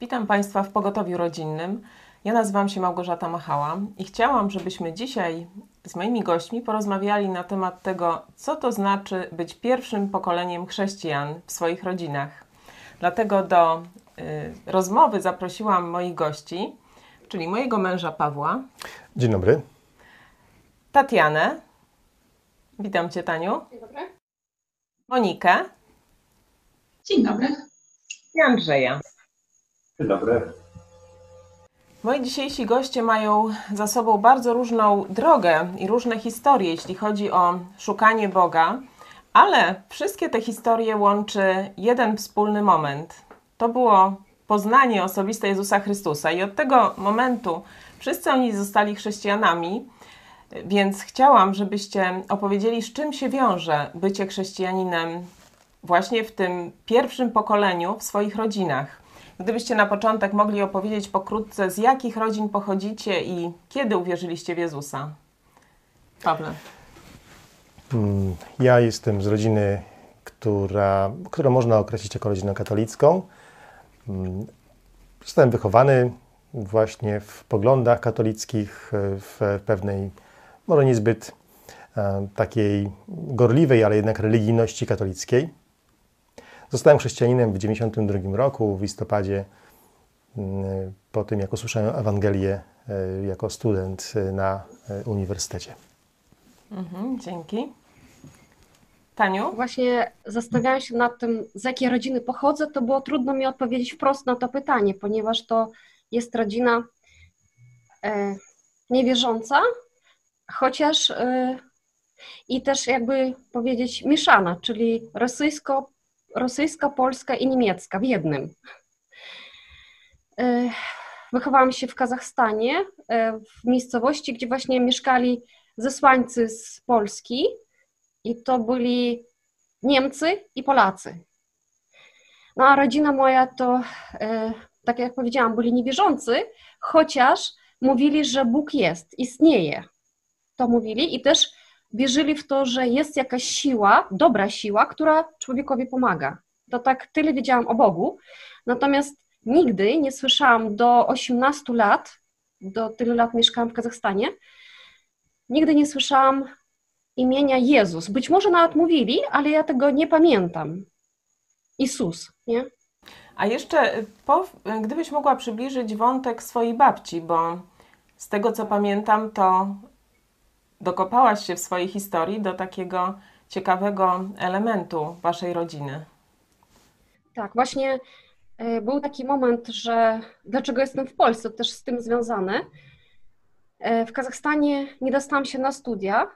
Witam Państwa w Pogotowiu Rodzinnym. Ja nazywam się Małgorzata Machała i chciałam, żebyśmy dzisiaj z moimi gośćmi porozmawiali na temat tego, co to znaczy być pierwszym pokoleniem chrześcijan w swoich rodzinach. Dlatego do y, rozmowy zaprosiłam moich gości, czyli mojego męża Pawła. Dzień dobry. Tatianę. Witam Cię, Taniu. Dzień dobry. Monikę. Dzień dobry. I Andrzeja. Dzień dobry. Moi dzisiejsi goście mają za sobą bardzo różną drogę i różne historie, jeśli chodzi o szukanie Boga, ale wszystkie te historie łączy jeden wspólny moment. To było poznanie osobiste Jezusa Chrystusa i od tego momentu wszyscy oni zostali chrześcijanami, więc chciałam, żebyście opowiedzieli, z czym się wiąże bycie chrześcijaninem właśnie w tym pierwszym pokoleniu w swoich rodzinach. Gdybyście na początek mogli opowiedzieć pokrótce, z jakich rodzin pochodzicie i kiedy uwierzyliście w Jezusa? Pawle. Mm, Ja jestem z rodziny, która, którą można określić jako rodzinę katolicką. Mm, Zostałem wychowany właśnie w poglądach katolickich, w pewnej, może niezbyt e, takiej gorliwej, ale jednak religijności katolickiej. Zostałem chrześcijaninem w 1992 roku, w listopadzie, mm, po tym jak usłyszałem Ewangelię e, jako student e, na e, uniwersytecie. Mhm, dzięki. Taniu? Właśnie zastanawiałam się nad tym, z jakiej rodziny pochodzę, to było trudno mi odpowiedzieć wprost na to pytanie, ponieważ to jest rodzina e, niewierząca, chociaż e, i też jakby powiedzieć mieszana, czyli rosyjsko, rosyjska, polska i niemiecka w jednym. E, wychowałam się w Kazachstanie, e, w miejscowości, gdzie właśnie mieszkali zesłańcy z Polski i to byli Niemcy i Polacy. No a rodzina moja to, e, tak jak powiedziałam, byli niewierzący, chociaż mówili, że Bóg jest, istnieje. To mówili i też wierzyli w to, że jest jakaś siła, dobra siła, która człowiekowi pomaga. To tak tyle wiedziałam o Bogu. Natomiast nigdy nie słyszałam do 18 lat, do tylu lat mieszkałam w Kazachstanie, nigdy nie słyszałam imienia Jezus. Być może nawet mówili, ale ja tego nie pamiętam. Jezus, nie? A jeszcze, po, gdybyś mogła przybliżyć wątek swojej babci, bo z tego co pamiętam, to dokopałaś się w swojej historii do takiego ciekawego elementu waszej rodziny. Tak, właśnie e, był taki moment, że dlaczego jestem w Polsce, też z tym związane. E, W Kazachstanie nie dostałam się na studia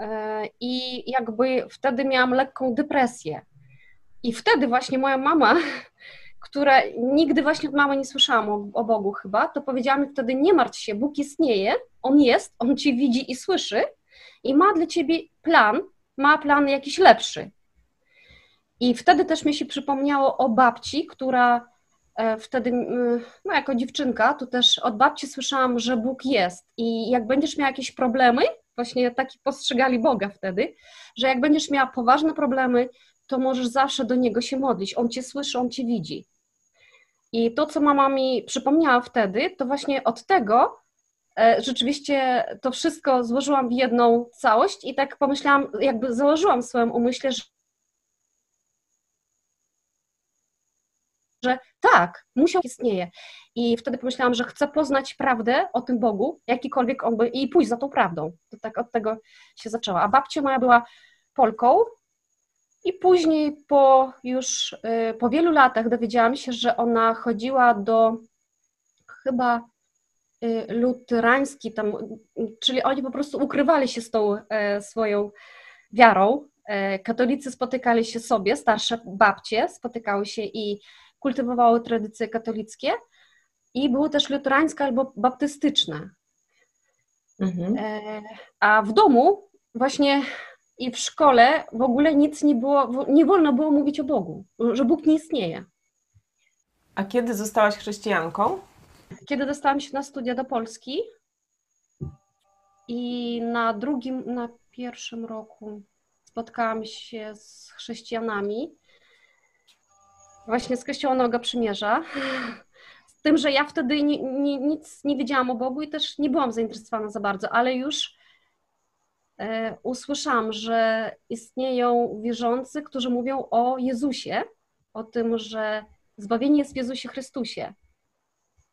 e, i jakby wtedy miałam lekką depresję. I wtedy właśnie moja mama, która nigdy właśnie od mamy nie słyszałam o, o Bogu chyba, to powiedziała mi wtedy nie martw się, Bóg istnieje, On jest, On cię widzi i słyszy i ma dla ciebie plan, ma plan jakiś lepszy. I wtedy też mi się przypomniało o babci, która e, wtedy, no jako dziewczynka, to też od babci słyszałam, że Bóg jest i jak będziesz miała jakieś problemy, właśnie taki postrzegali Boga wtedy, że jak będziesz miała poważne problemy, to możesz zawsze do Niego się modlić. On Cię słyszy, On Cię widzi. I to, co mama mi przypomniała wtedy, to właśnie od tego e, rzeczywiście to wszystko złożyłam w jedną całość i tak pomyślałam, jakby założyłam w swoim umyśle, że że tak, musiał istnieje. I wtedy pomyślałam, że chcę poznać prawdę o tym Bogu, jakikolwiek on by, i pójść za tą prawdą. To tak od tego się zaczęła. A babcia moja była Polką i później po już y, po wielu latach dowiedziałam się, że ona chodziła do chyba y, luterański tam, y, czyli oni po prostu ukrywali się z tą e, swoją wiarą. Katolicy spotykali się sobie, starsze babcie spotykały się i kultywowały tradycje katolickie i były też luterańskie albo baptystyczne. Mhm. E, A w domu właśnie i w szkole w ogóle nic nie było, nie wolno było mówić o Bogu, że Bóg nie istnieje. A kiedy zostałaś chrześcijanką? Kiedy dostałam się na studia do Polski i na drugim, na pierwszym roku spotkałam się z chrześcijanami, właśnie z Kościoła Nowego Przymierza, z tym, że ja wtedy ni, ni, nic nie wiedziałam o Bogu i też nie byłam zainteresowana za bardzo, ale już usłyszałam, że istnieją wierzący, którzy mówią o Jezusie, o tym, że zbawienie jest w Jezusie Chrystusie.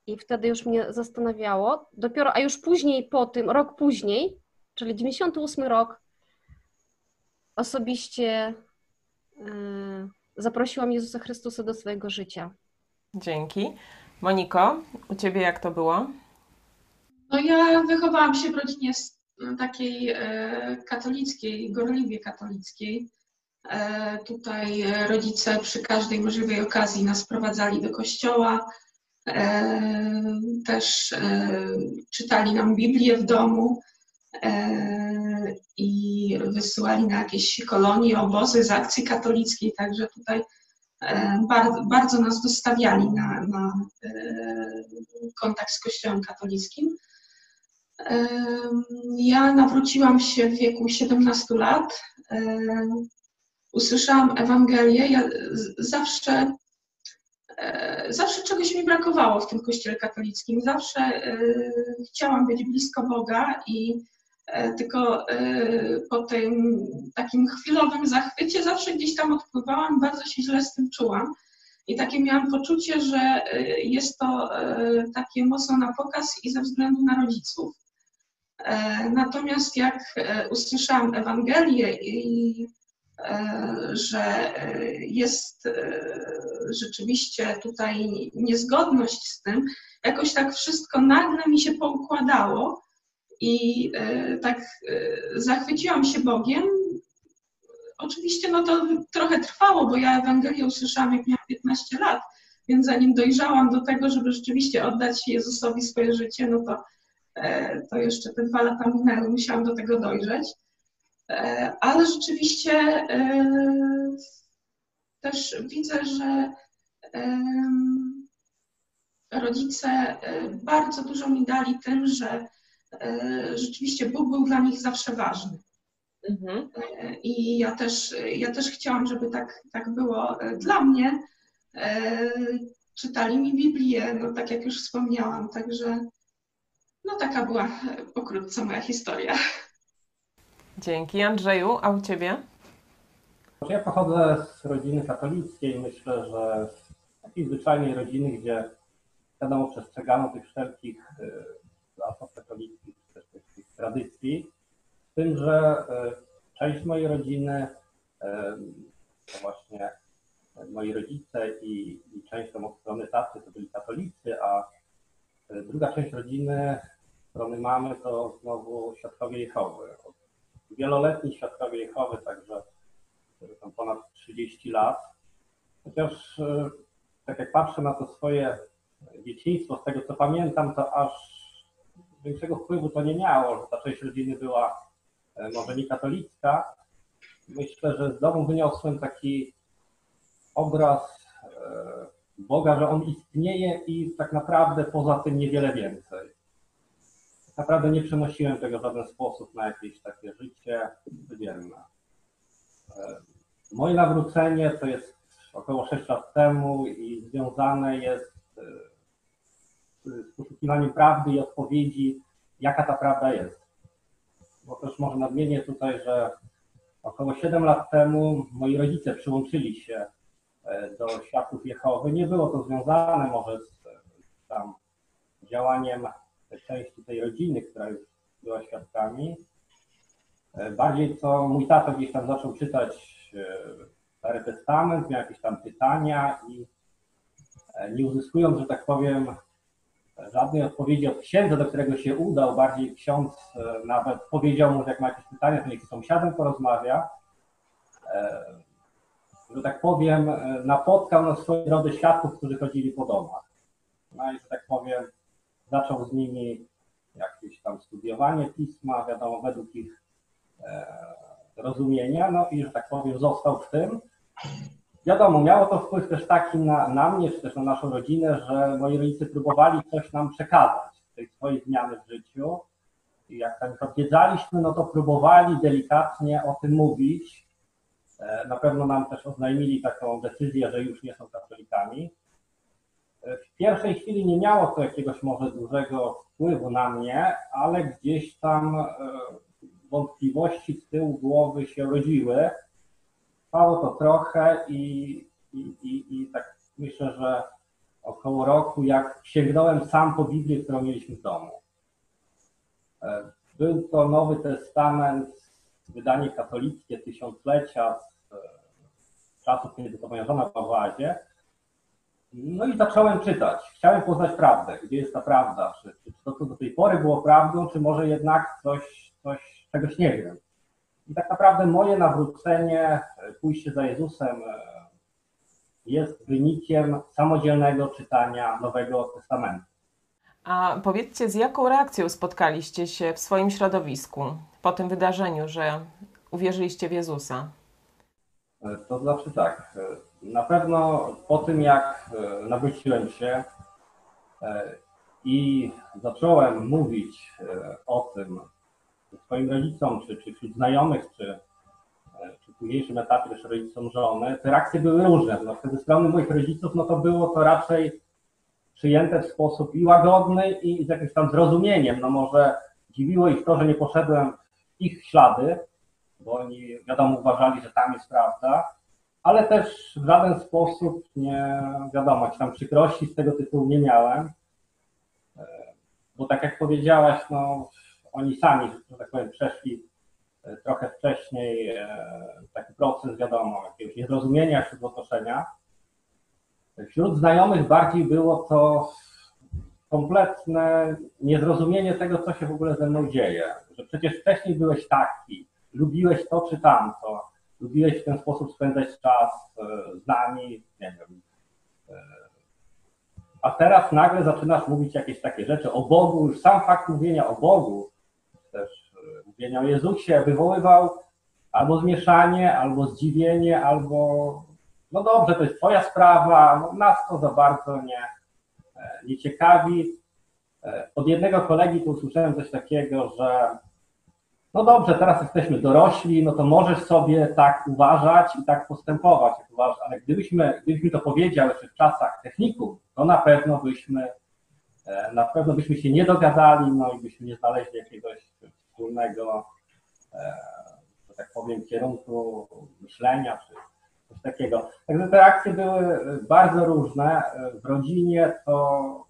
I wtedy już mnie zastanawiało. Dopiero, a już później po tym, rok później, czyli 98 rok, osobiście e, zaprosiłam Jezusa Chrystusa do swojego życia. Dzięki. Moniko, u Ciebie jak to było? No ja wychowałam się w rodzinie takiej e, katolickiej, gorliwie katolickiej. E, tutaj rodzice przy każdej możliwej okazji nas prowadzali do kościoła. E, też czytali nam Biblię w domu i wysyłali na jakieś kolonie, obozy z akcji katolickiej, także tutaj bardzo, bardzo nas dostawiali na, na kontakt z Kościołem katolickim. Ja nawróciłam się w wieku 17 lat. Usłyszałam Ewangelię. Ja zawsze, e, zawsze czegoś mi brakowało w tym kościele katolickim. Zawsze e, chciałam być blisko Boga i e, tylko po tym takim chwilowym zachwycie zawsze gdzieś tam odpływałam, bardzo się źle z tym czułam. I takie miałam poczucie, że jest to takie mocno na pokaz i ze względu na rodziców. E, natomiast jak e, usłyszałam Ewangelię i e, że jest rzeczywiście tutaj niezgodność z tym, jakoś tak wszystko nagle mi się poukładało i tak zachwyciłam się Bogiem. Oczywiście no to trochę trwało, bo ja Ewangelię usłyszałam jak miałam 15 lat, więc zanim dojrzałam do tego, żeby rzeczywiście oddać Jezusowi swoje życie, no to to jeszcze te dwa lata minęły, musiałam do tego dojrzeć. E, ale rzeczywiście e, też widzę, że rodzice bardzo dużo mi dali tym, że rzeczywiście Bóg był dla nich zawsze ważny. Mhm. I ja też, ja też chciałam, żeby tak, tak było dla mnie. Czytali mi Biblię, no tak jak już wspomniałam, także no taka była pokrótce moja historia. Dzięki. Andrzeju, a u Ciebie? Ja pochodzę z rodziny katolickiej. Myślę, że z takiej zwyczajnej rodziny, gdzie wiadomo przestrzegano tych wszelkich y, zasad katolickich, też tych, tych tradycji. Z tym, że y, część mojej rodziny to właśnie moi rodzice i, i część tam od strony taty to byli katolicy, a druga część rodziny strony mamy, to znowu świadkowie Jehowy. Wieloletni świadkowie Jehowy, także tam ponad 30 lat. Chociaż e, tak jak patrzę na to swoje dzieciństwo, z tego co pamiętam, to aż większego wpływu to nie miało, że ta część rodziny była e, może nie katolicka. Myślę, że z domu wyniosłem taki obraz e, Boga, że On istnieje i tak naprawdę poza tym niewiele więcej naprawdę nie przenosiłem tego w żaden sposób na jakieś takie życie codzienne. E, moje nawrócenie to jest około 6 lat temu i związane jest e, z poszukiwaniem prawdy i odpowiedzi, jaka ta prawda jest. Bo też może nadmienię tutaj, że około 7 lat temu moi rodzice przyłączyli się e, do światów Jehowy. Nie było to związane może z tam działaniem części tej rodziny, która już była świadkami. E, bardziej co mój tato gdzieś tam zaczął czytać e, Stary Testament, miał jakieś tam pytania i e, nie uzyskując, że tak powiem, żadnej odpowiedzi od księdza, do którego się udał, bardziej ksiądz nawet powiedział mu, że jak ma jakieś pytania, to niech z sąsiadem porozmawia. Że tak powiem, napotkał na swojej drodze świadków, którzy chodzili po domach. No i że tak powiem, zaczął z nimi jakieś tam studiowanie pisma, wiadomo, według ich e, rozumienia, no i, że tak powiem, został w tym. Wiadomo, miało to wpływ też taki na, na mnie, czy też na naszą rodzinę, że moi rodzice próbowali coś nam przekazać, tej swojej zmiany w życiu. I jak tam odwiedzaliśmy, no to próbowali delikatnie o tym mówić. E, na pewno nam też oznajmili taką decyzję, że już nie są katolikami. W pierwszej chwili nie miało to jakiegoś może dużego wpływu na mnie, ale gdzieś tam e, wątpliwości z tyłu głowy się rodziły. Trwało to trochę i, i, i, i tak myślę, że około roku, jak sięgnąłem sam po Biblię, którą mieliśmy w domu. E, był to Nowy Testament, wydanie katolickie tysiąclecia z czasów, kiedy to moja żona była w Azie. No i zacząłem czytać. Chciałem poznać prawdę. Gdzie jest ta prawda? Czy, czy to, co do tej pory było prawdą, czy może jednak coś, coś czegoś nie wiem. I tak naprawdę moje nawrócenie, pójście za Jezusem e, jest wynikiem samodzielnego czytania Nowego Testamentu. A powiedzcie, z jaką reakcją spotkaliście się w swoim środowisku po tym wydarzeniu, że uwierzyliście w Jezusa? E, to znaczy tak, e, na pewno po tym jak nawróciłem się i zacząłem mówić o tym swoim rodzicom, czy, czy wśród znajomych, czy, e, czy w późniejszym etapie też rodzicom żony, te reakcje były różne. No, ze strony moich rodziców, no to było to raczej przyjęte w sposób i łagodny, i z jakimś tam zrozumieniem. No może dziwiło ich to, że nie poszedłem w ich ślady, bo oni wiadomo uważali, że tam jest prawda, ale też w żaden sposób nie, wiadomo, jakieś tam przykrości z tego tytułu nie miałem. E, bo tak jak powiedziałaś, no oni sami, że tak powiem, przeszli e, trochę wcześniej e, taki proces, wiadomo, jakiegoś niezrozumienia wśród otoczenia. Wśród znajomych bardziej było to kompletne niezrozumienie tego, co się w ogóle ze mną dzieje. Że przecież wcześniej byłeś taki, lubiłeś to czy tamto, lubiłeś w ten sposób spędzać czas e, z nami, nie wiem. A teraz nagle zaczynasz mówić jakieś takie rzeczy o Bogu, już sam fakt mówienia o Bogu też e, mówienia o Jezusie wywoływał albo zmieszanie, albo zdziwienie, albo no dobrze, to jest twoja sprawa, no, nas to za bardzo nie, e, nie ciekawi. E, od jednego kolegi tu usłyszałem coś takiego, że no dobrze, teraz jesteśmy dorośli, no to możesz sobie tak uważać i tak postępować, jak uważasz, ale gdybyśmy, gdybyś to powiedział jeszcze w czasach technikum, to na pewno byśmy na pewno byśmy się nie dogadali, no i byśmy nie znaleźli jakiegoś wspólnego, e, że tak powiem, kierunku myślenia czy coś takiego. Także te reakcje były bardzo różne. W rodzinie to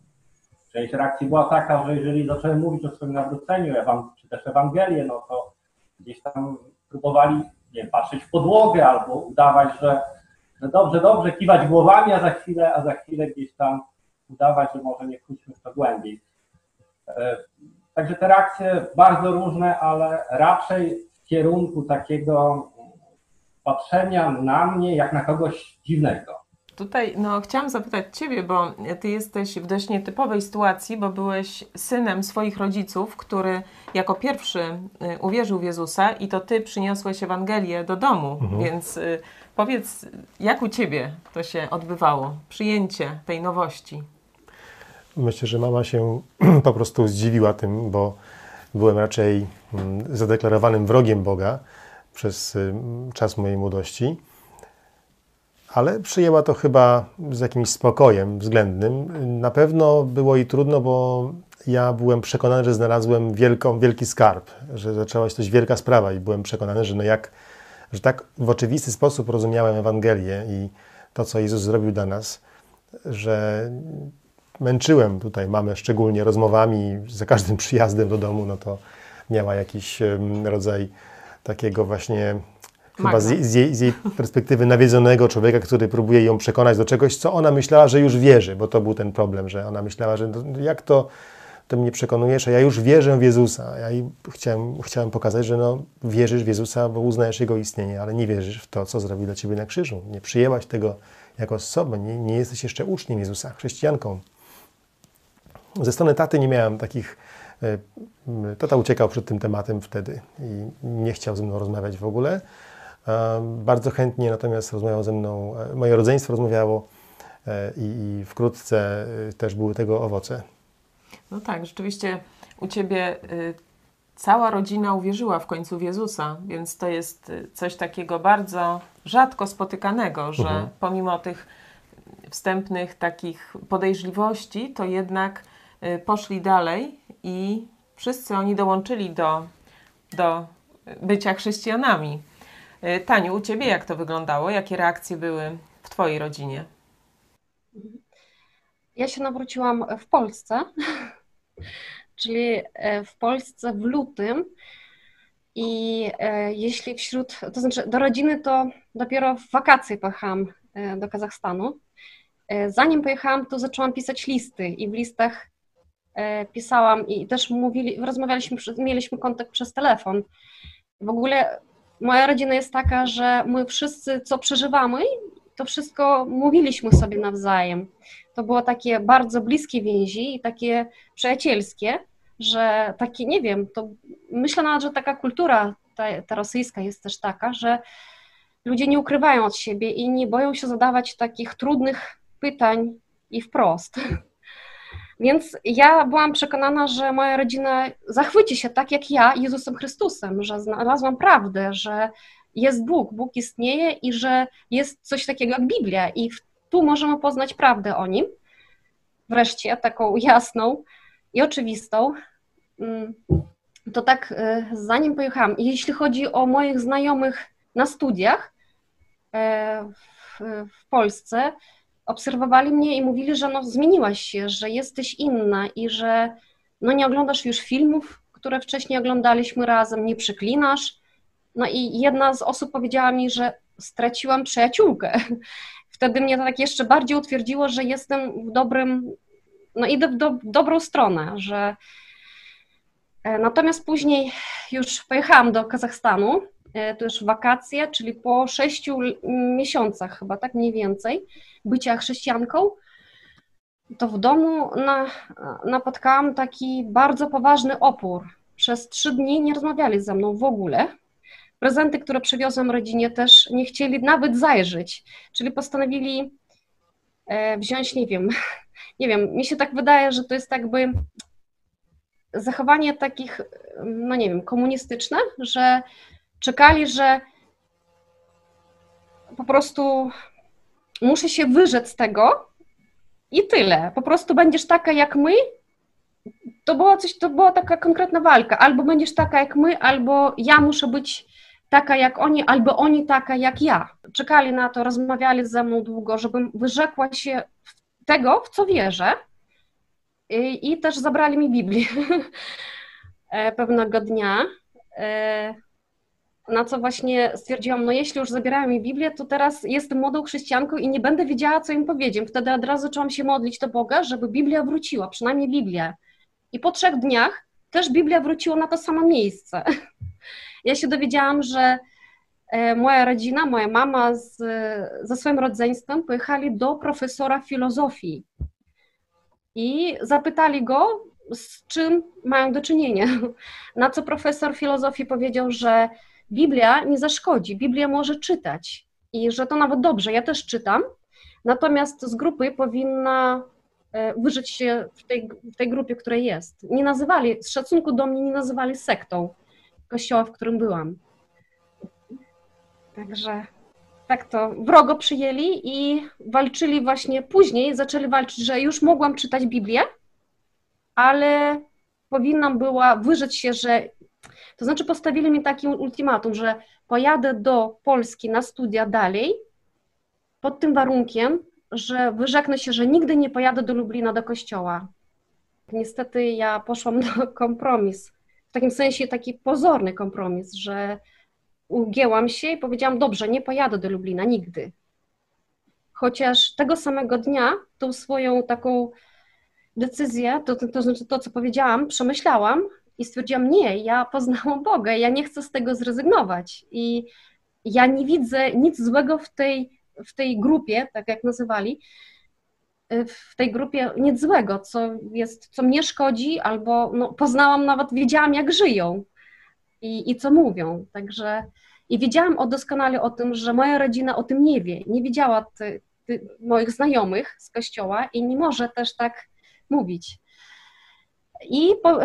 część reakcji była taka, że jeżeli zacząłem mówić o swoim nawróceniu, czy też Ewangelię, no to gdzieś tam próbowali nie wiem, patrzeć w podłogę albo udawać, że, że dobrze, dobrze, kiwać głowami, a za chwilę, a za chwilę gdzieś tam udawać, że może nie wchodźmy w to głębiej. E, Także te reakcje bardzo różne, ale raczej w kierunku takiego patrzenia na mnie jak na kogoś dziwnego. Tutaj no, chciałam zapytać Ciebie, bo Ty jesteś w dość nietypowej sytuacji, bo byłeś synem swoich rodziców, który jako pierwszy y, uwierzył w Jezusa i to Ty przyniosłeś Ewangelię do domu. Mhm. Więc y, powiedz, jak u Ciebie to się odbywało, przyjęcie tej nowości? Myślę, że mama się po prostu zdziwiła tym, bo byłem raczej mm, zadeklarowanym wrogiem Boga przez y, czas mojej młodości, ale przyjęła to chyba z jakimś spokojem względnym. Na pewno było jej trudno, bo ja byłem przekonany, że znalazłem wielką, wielki skarb, że zaczęła się coś wielka sprawa i byłem przekonany, że no jak, że tak w oczywisty sposób rozumiałem Ewangelię i to, co Jezus zrobił dla nas, że męczyłem tutaj mamę szczególnie rozmowami, za każdym przyjazdem do domu, no to miała jakiś rodzaj takiego właśnie chyba z, z, jej, z, jej, perspektywy nawiedzonego człowieka, który próbuje ją przekonać do czegoś, co ona myślała, że już wierzy, bo to był ten problem, że ona myślała, że no, jak to, to mnie przekonujesz, a ja już wierzę w Jezusa. Ja jej chciałem, chciałem pokazać, że no, wierzysz w Jezusa, bo uznajesz Jego istnienie, ale nie wierzysz w to, co zrobił dla Ciebie na krzyżu. Nie przyjęłaś tego jako osobę, nie, nie jesteś jeszcze uczniem Jezusa, chrześcijanką. Ze strony taty nie miałem takich. E, tata uciekał przed tym tematem wtedy i nie chciał ze mną rozmawiać w ogóle. E, bardzo chętnie natomiast rozmawiał ze mną, e, moje rodzeństwo rozmawiało i, wkrótce też były tego owoce. No tak, rzeczywiście u Ciebie cała rodzina uwierzyła w końcu w Jezusa, więc to jest coś takiego bardzo rzadko spotykanego, że mhm. pomimo tych wstępnych takich podejrzliwości, to jednak poszli dalej i wszyscy oni dołączyli do, do bycia chrześcijanami. Y, Taniu, u Ciebie jak to wyglądało? Jakie reakcje były w Twojej rodzinie? Ja się nawróciłam w Polsce, czyli e, w Polsce w lutym. I e, jeśli wśród, to znaczy do rodziny to dopiero w wakacje pojechałam e, do Kazachstanu. Zanim pojechałam, to zaczęłam pisać listy i w listach pisałam i też mówili, rozmawialiśmy, mieliśmy kontakt przez telefon. W ogóle moja rodzina jest taka, że my wszyscy, co przeżywamy, to wszystko mówiliśmy sobie nawzajem. To było takie bardzo bliskie więzi i takie przyjacielskie, że takie, nie wiem, to myślę nawet, że taka kultura ta, ta rosyjska jest też taka, że ludzie nie ukrywają od siebie i nie boją się zadawać takich trudnych pytań i wprost. Więc ja byłam przekonana, że moja rodzina zachwyci się tak jak ja Jezusem Chrystusem, że znalazłam prawdę, że jest Bóg, Bóg istnieje i że jest coś takiego jak Biblia i tu możemy poznać prawdę o Nim. Wreszcie taką jasną i oczywistą. Mm, to tak, y, zanim pojechałam, jeśli chodzi o moich znajomych na studiach w, w Polsce, obserwowali mnie i mówili, że no, zmieniłaś się, że jesteś inna i że no, nie oglądasz już filmów, które wcześniej oglądaliśmy razem, nie przyklinasz. No i jedna z osób powiedziała mi, że straciłam przyjaciółkę. Wtedy mnie to tak jeszcze bardziej utwierdziło, że jestem w dobrym, no idę w do, dobrą stronę, że e, natomiast później już pojechałam do Kazachstanu, e, już wakacje, czyli po sześciu miesiącach chyba, tak mniej więcej, bycia chrześcijanką, to w domu na, napotkałam taki bardzo poważny opór. Przez trzy dni nie rozmawiali ze mną w ogóle. Prezenty, które przywiozłam rodzinie, też nie chcieli nawet zajrzeć, czyli postanowili e, wziąć, nie wiem, nie wiem, mi się tak wydaje, że to jest jakby zachowanie takich, no nie wiem, komunistyczne, że czekali, że po prostu muszę się wyrzec tego i tyle. Po prostu będziesz taka jak my. To była coś, to była taka konkretna walka. Albo będziesz taka jak my, albo ja muszę być taka jak oni, albo oni taka jak ja. Czekali na to, rozmawiali ze mną długo, żebym wyrzekła się tego, w co wierzę. I, i też zabrali mi Biblię e, pewnego dnia. Na co właśnie stwierdziłam, no jeśli już zabierają mi Biblię, to teraz jestem młodą chrześcijanką i nie będę wiedziała, co im powiedzieć. Wtedy od razu zaczęłam się modlić do Boga, żeby Biblia wróciła, przynajmniej Biblia. I po trzech dniach też Biblia wróciła na to samo miejsce. Ja się dowiedziałam, że e, moja rodzina, moja mama z, ze swoim rodzeństwem pojechali do profesora filozofii i zapytali go, z czym mają do czynienia. Na co profesor filozofii powiedział, że Biblia nie zaszkodzi, Biblia może czytać i że to nawet dobrze, ja też czytam, natomiast z grupy powinna e, wyżyć się w tej, w tej grupie, której jest. Nie nazywali, z szacunku do mnie nie nazywali sektą kościoła, w którym byłam. Także tak to wrogo przyjęli i walczyli właśnie później, zaczęli walczyć, że już mogłam czytać Biblię, ale powinnam była wyrzec się, że to znaczy postawili mi taki ultimatum, że pojadę do Polski na studia dalej pod tym warunkiem, że wyrzeknę się, że nigdy nie pojadę do Lublina do kościoła. Niestety ja poszłam na kompromis. W takim sensie taki pozorny kompromis, że ugięłam się i powiedziałam, dobrze, nie pojadę do Lublina nigdy. Chociaż tego samego dnia tą swoją taką decyzję, to, to, to znaczy to, co powiedziałam, przemyślałam i stwierdziłam, nie, ja poznałam Boga, ja nie chcę z tego zrezygnować. I ja nie widzę nic złego w tej, w tej grupie, tak jak nazywali, w tej grupie nic złego, co jest, co mnie szkodzi, albo no, poznałam nawet, wiedziałam jak żyją i, i co mówią, także i wiedziałam o doskonale o tym, że moja rodzina o tym nie wie, nie widziała ty, ty, moich znajomych z kościoła i nie może też tak mówić. I po,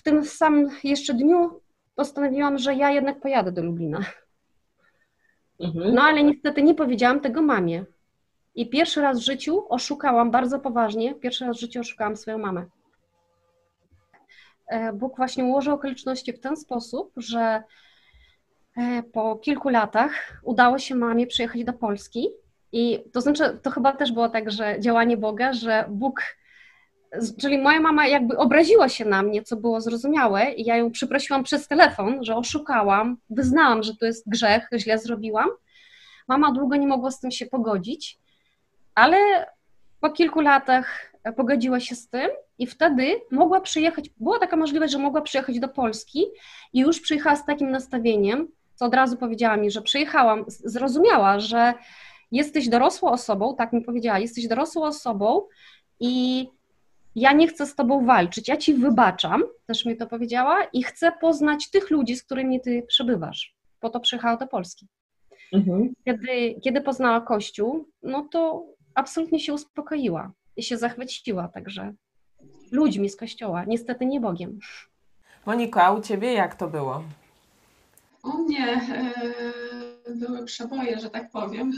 w tym samym jeszcze dniu postanowiłam, że ja jednak pojadę do Lublina. Mhm. No ale niestety nie powiedziałam tego mamie. I pierwszy raz w życiu oszukałam bardzo poważnie, pierwszy raz w życiu oszukałam swoją mamę. E, Bóg właśnie ułożył okoliczności w ten sposób, że e, po kilku latach udało się mamie przyjechać do Polski. I to znaczy, to chyba też było tak, że działanie Boga, że Bóg, czyli moja mama jakby obraziła się na mnie, co było zrozumiałe, i ja ją przeprosiłam przez telefon, że oszukałam, wyznałam, że to jest grzech, źle zrobiłam. Mama długo nie mogła z tym się pogodzić, ale po kilku latach pogodziła się z tym i wtedy mogła przyjechać, była taka możliwość, że mogła przyjechać do Polski i już przyjechała z takim nastawieniem, co od razu powiedziała mi, że przyjechałam, zrozumiała, że jesteś dorosłą osobą, tak mi powiedziała, jesteś dorosłą osobą i ja nie chcę z tobą walczyć, ja ci wybaczam, też mi to powiedziała i chcę poznać tych ludzi, z którymi ty przebywasz. Po to przyjechała do Polski. Mhm. Kiedy, kiedy poznała Kościół, no to absolutnie się uspokoiła i się zachwyciła także ludźmi z Kościoła, niestety nie Bogiem. Monika, a u Ciebie jak to było? U mnie y, były przeboje, że tak powiem,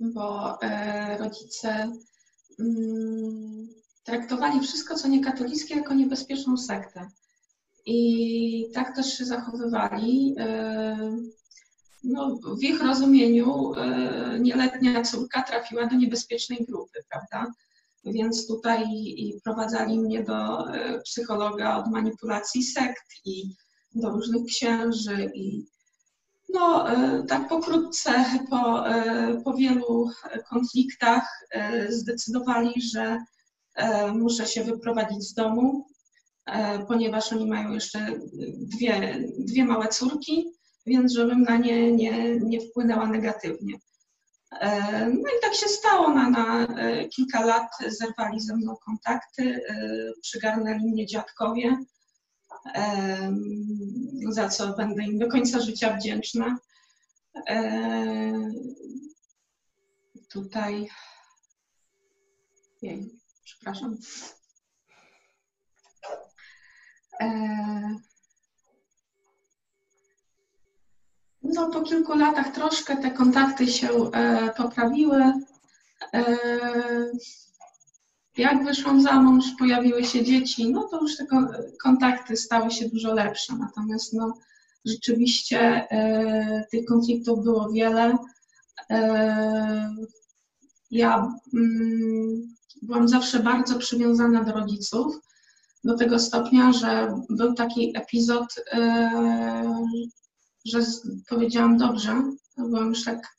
bo y, rodzice y, traktowali wszystko, co niekatolickie, jako niebezpieczną sektę. I tak też się zachowywali. No, w ich rozumieniu nieletnia córka trafiła do niebezpiecznej grupy, prawda? Więc tutaj prowadzali mnie do e, psychologa od manipulacji sekt i do różnych księży i no, e, tak pokrótce po, e, po wielu konfliktach zdecydowali, że muszę się wyprowadzić z domu, ponieważ oni mają jeszcze dwie, dwie małe córki, więc żebym na nie nie, nie wpłynęła negatywnie. E, no i tak się stało. Na, na e, kilka lat zerwali ze mną kontakty, e, przygarnęli mnie dziadkowie, za co będę im do końca życia wdzięczna. Tutaj. Jej, przepraszam. No, po kilku latach troszkę te kontakty się e, poprawiły. E, jak wyszłam za mąż, pojawiły się dzieci, no to już te kontakty stały się dużo lepsze. Natomiast no, rzeczywiście e, tych konfliktów było wiele. E, ja mm, byłam zawsze bardzo przywiązana do rodziców, do tego stopnia, że był taki epizod, e, że powiedziałam dobrze, byłam już tak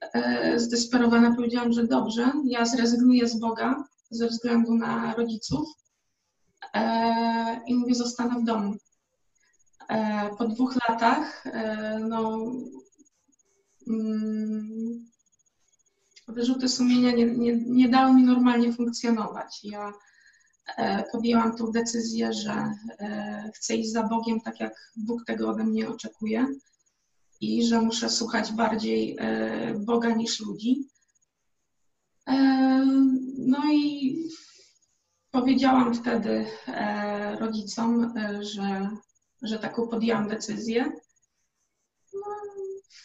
e, zdesperowana, powiedziałam, że dobrze, ja zrezygnuję z Boga ze względu na rodziców e, i mówię, zostanę w domu. Po dwóch latach, no, mm, wyrzuty sumienia nie, nie, nie dały mi normalnie funkcjonować. Ja E, podjęłam tą decyzję, że e, chcę iść za Bogiem tak, jak Bóg tego ode mnie oczekuje i że muszę słuchać bardziej e, Boga niż ludzi. No i powiedziałam wtedy rodzicom, że, że taką podjęłam decyzję.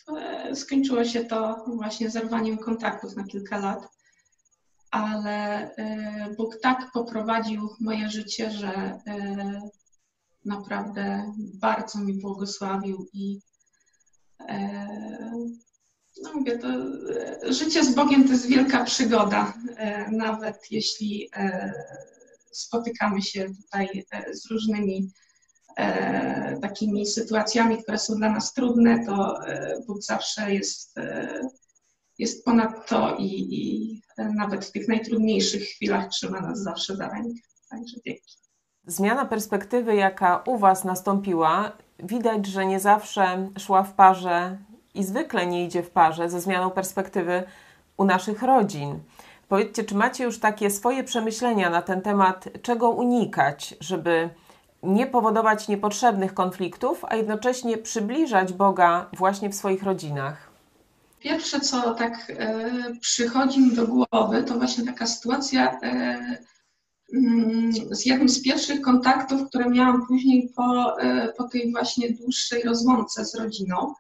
No, skończyło się to właśnie zerwaniem kontaktów na kilka lat ale y, Bóg tak poprowadził moje życie, że y, naprawdę bardzo mi błogosławił i no mówię, to życie z Bogiem to jest wielka przygoda, nawet jeśli spotykamy się tutaj z różnymi takimi sytuacjami, które są dla nas trudne, to Bóg zawsze jest, jest ponad to i, i nawet w tych najtrudniejszych chwilach trzyma nas zawsze za rękę. Także dzięki. Zmiana perspektywy, jaka u Was nastąpiła, widać, że nie zawsze szła w parze i zwykle nie idzie w parze ze zmianą perspektywy u naszych rodzin. Powiedzcie, czy macie już takie swoje przemyślenia na ten temat, czego unikać, żeby nie powodować niepotrzebnych konfliktów, a jednocześnie przybliżać Boga właśnie w swoich rodzinach? Pierwsze, co tak e, przychodzi mi do głowy, to właśnie taka sytuacja e, mm, z jednym z pierwszych kontaktów, które miałam później po, e, po tej właśnie dłuższej rozłące z rodziną.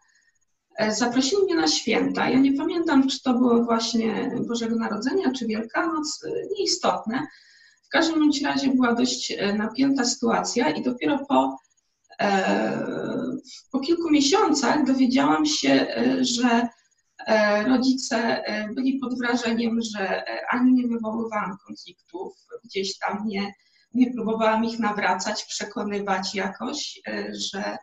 zaprosili mnie na święta. Ja nie pamiętam, czy to było właśnie Bożego Narodzenia, czy Wielkanoc, nieistotne. W każdym razie była dość napięta sytuacja i dopiero po, po kilku miesiącach dowiedziałam się, że rodzice byli pod wrażeniem, że ani nie wywoływałam konfliktów, gdzieś tam nie, nie próbowałam ich nawracać, przekonywać jakoś, że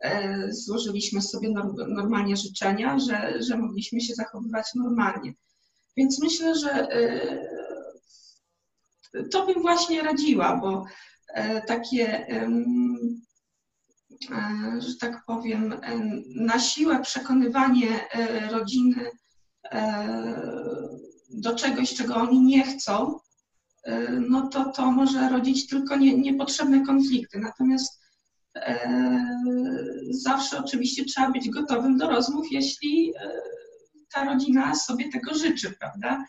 E, złożyliśmy sobie normalnie życzenia, że, że mogliśmy się zachowywać normalnie. Więc myślę, że e, to bym właśnie radziła, bo e, takie, że tak powiem, na siłę przekonywanie rodziny do czegoś, czego oni nie chcą, no to to może rodzić tylko nie, niepotrzebne konflikty. Natomiast E, zawsze oczywiście trzeba być gotowym do rozmów, jeśli e, ta rodzina sobie tego życzy, prawda?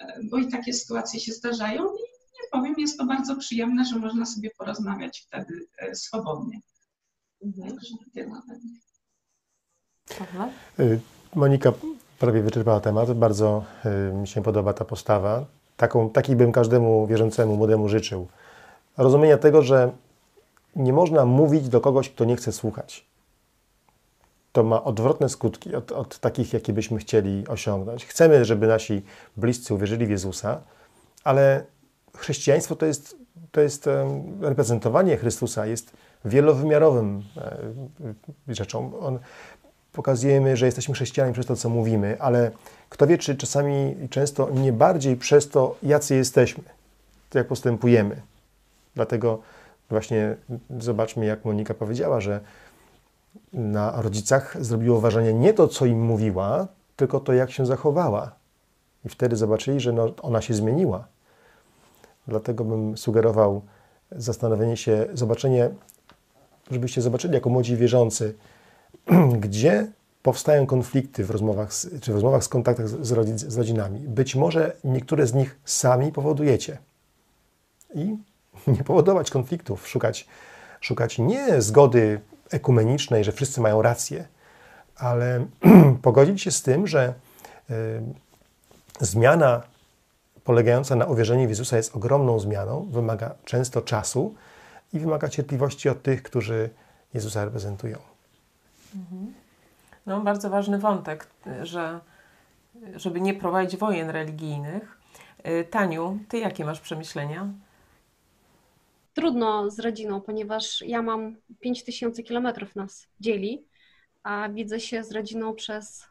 E, bo i takie sytuacje się zdarzają i nie powiem, jest to bardzo przyjemne, że można sobie porozmawiać wtedy swobodnie. Mhm. Monika prawie wyczerpała temat. Bardzo mi się podoba ta postawa. Taką, taki bym każdemu wierzącemu młodemu życzył. Rozumienia tego, że nie można mówić do kogoś, kto nie chce słuchać. To ma odwrotne skutki od, od takich, jakie byśmy chcieli osiągnąć. Chcemy, żeby nasi bliscy uwierzyli w Jezusa, ale chrześcijaństwo to jest, to jest reprezentowanie Chrystusa, jest wielowymiarowym e, rzeczą. On, pokazujemy, że jesteśmy chrześcijanami przez to, co mówimy, ale kto wie, czy czasami często nie bardziej przez to, jacy jesteśmy, jak postępujemy. Dlatego Właśnie zobaczmy, jak Monika powiedziała, że na rodzicach zrobiło wrażenie nie to, co im mówiła, tylko to, jak się zachowała. I wtedy zobaczyli, że no, ona się zmieniła. Dlatego bym sugerował zastanowienie się, zobaczenie, żebyście zobaczyli jako młodzi wierzący, gdzie powstają konflikty w rozmowach, z, czy w rozmowach z kontaktach z, rodzic, z rodzinami. Być może niektóre z nich sami powodujecie. I nie powodować konfliktów, szukać, szukać nie zgody ekumenicznej, że wszyscy mają rację, ale pogodzić się z tym, że y, zmiana polegająca na uwierzeniu w Jezusa jest ogromną zmianą, wymaga często czasu i wymaga cierpliwości od tych, którzy Jezusa reprezentują. Mhm. No, bardzo ważny wątek, że żeby nie prowadzić wojen religijnych. Y, Taniu, ty jakie masz przemyślenia? Trudno z rodziną, ponieważ ja mam 5000 kilometrów nas dzieli, a widzę się z rodziną przez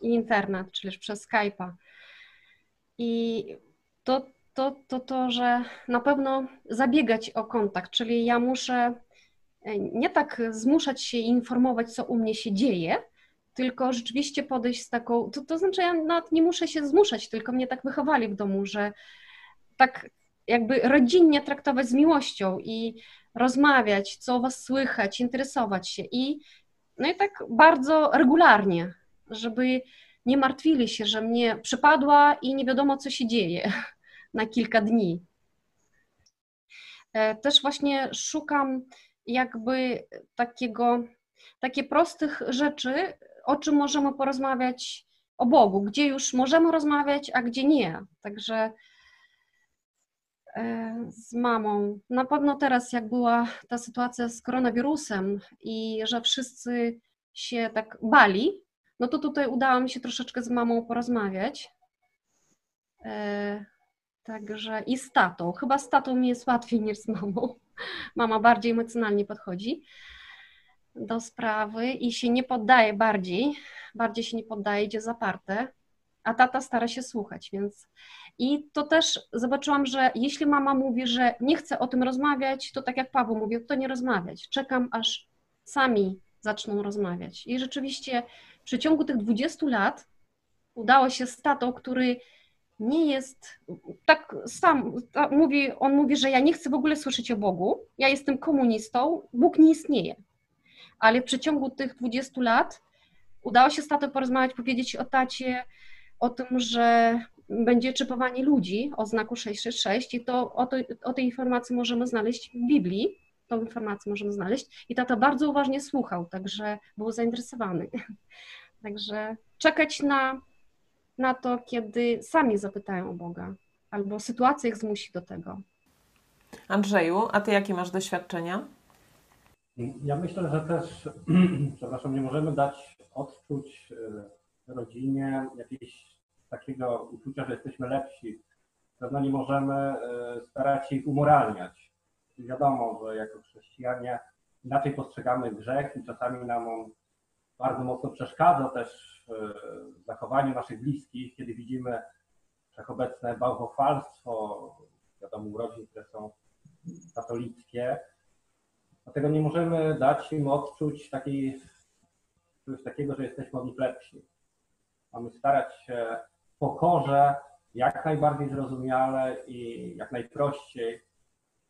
internet, czyli przez Skype'a. I to, to, to, to, że na pewno zabiegać o kontakt, czyli ja muszę e, nie tak zmuszać się i informować, co u mnie się dzieje, tylko rzeczywiście podejść z taką, to, to znaczy ja nawet nie muszę się zmuszać, tylko mnie tak wychowali w domu, że tak jakby rodzinnie traktować z miłością i rozmawiać, co o was słychać, interesować się i no i tak bardzo regularnie, żeby nie martwili się, że mnie przypadła i nie wiadomo, co się dzieje na kilka dni. E, też właśnie szukam jakby takiego, takie prostych rzeczy, o czym możemy porozmawiać o Bogu, gdzie już możemy rozmawiać, a gdzie nie. Także z mamą. Na pewno teraz, jak była ta sytuacja z koronawirusem i że wszyscy się tak bali, no to tutaj udało mi się troszeczkę z mamą porozmawiać. E, także i z tatą. Chyba z tatą mi jest łatwiej niż z mamą. Mama bardziej emocjonalnie podchodzi do sprawy i się nie poddaje bardziej, bardziej się nie poddaje, idzie zaparte, a tata stara się słuchać, więc i to też zobaczyłam, że jeśli mama mówi, że nie chce o tym rozmawiać, to tak jak Paweł mówił, to nie rozmawiać. Czekam, aż sami zaczną rozmawiać. I rzeczywiście w przeciągu tych 20 lat udało się z tatą, który nie jest, tak sam tak mówi, on mówi, że ja nie chcę w ogóle słyszeć o Bogu, ja jestem komunistą, Bóg nie istnieje. Ale w przeciągu tych 20 lat udało się z tatą porozmawiać, powiedzieć o tacie, o tym, że będzie czypowanie ludzi o znaku 666 i to o, to, o tej informacji możemy znaleźć w Biblii, tą informację możemy znaleźć. I tata bardzo uważnie słuchał, także był zainteresowany. Także czekać na, na to, kiedy sami zapytają o Boga, albo sytuacja ich zmusi do tego. Andrzeju, a ty jakie masz doświadczenia? Ja myślę, że też, przepraszam, nie możemy dać odczuć y, rodzinie jakiegoś takiego uczucia, że jesteśmy lepsi. Pewno nie możemy y, starać się ich umoralniać. Wiadomo, że jako chrześcijanie inaczej postrzegamy grzech i czasami nam on bardzo mocno przeszkadza też w zachowaniu naszych bliskich, kiedy widzimy wszechobecne bałwochwalstwo, wiadomo, urodzin, które są katolickie. Dlatego nie możemy dać im odczuć takiej, czegoś takiego, że jesteśmy od nich lepsi. Mamy starać się pokorze, jak najbardziej zrozumiale i jak najprościej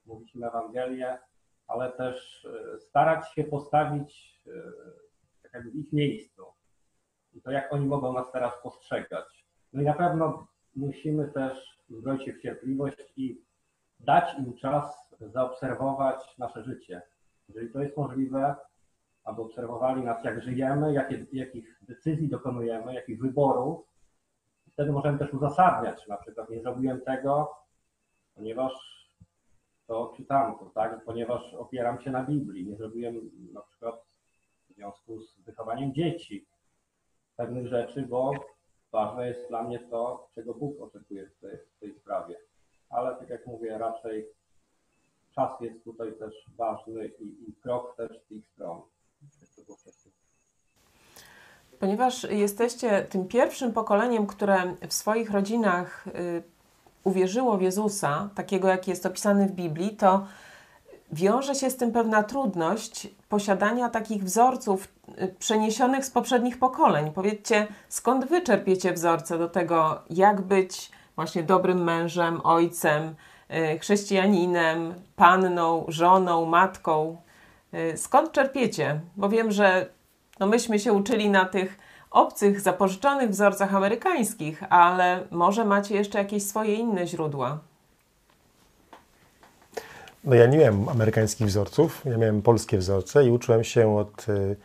mówić im Ewangelię, ale też e, starać się postawić e, tak jakby w ich miejscu. I to jak oni mogą nas teraz postrzegać. No i na pewno musimy też uzbroić się w cierpliwość i dać im czas zaobserwować nasze życie. Jeżeli to jest możliwe, aby obserwowali nas, jak żyjemy, jakie, jakich decyzji dokonujemy, jakich wyborów, wtedy możemy też uzasadniać, na przykład nie zrobiłem tego, ponieważ to czy tamto, tak? Ponieważ opieram się na Biblii, nie zrobiłem na przykład w związku z wychowaniem dzieci pewnych rzeczy, bo ważne jest dla mnie to, czego Bóg oczekuje w tej, w tej sprawie. Ale tak jak mówię, raczej czas jest tutaj też ważny i, i krok też z tych stron. Ponieważ jesteście tym pierwszym pokoleniem, które w swoich rodzinach y, uwierzyło w Jezusa, takiego jaki jest opisany w Biblii, to wiąże się z tym pewna trudność posiadania takich wzorców y, przeniesionych z poprzednich pokoleń. Powiedzcie, skąd wy czerpiecie wzorce do tego, jak być właśnie dobrym mężem, ojcem, y, chrześcijaninem, panną, żoną, matką? Skąd czerpiecie? Bo wiem, że no myśmy się uczyli na tych obcych, zapożyczonych wzorcach amerykańskich, ale może macie jeszcze jakieś swoje inne źródła. No ja nie miałem amerykańskich wzorców, ja miałem polskie wzorce i uczyłem się od y,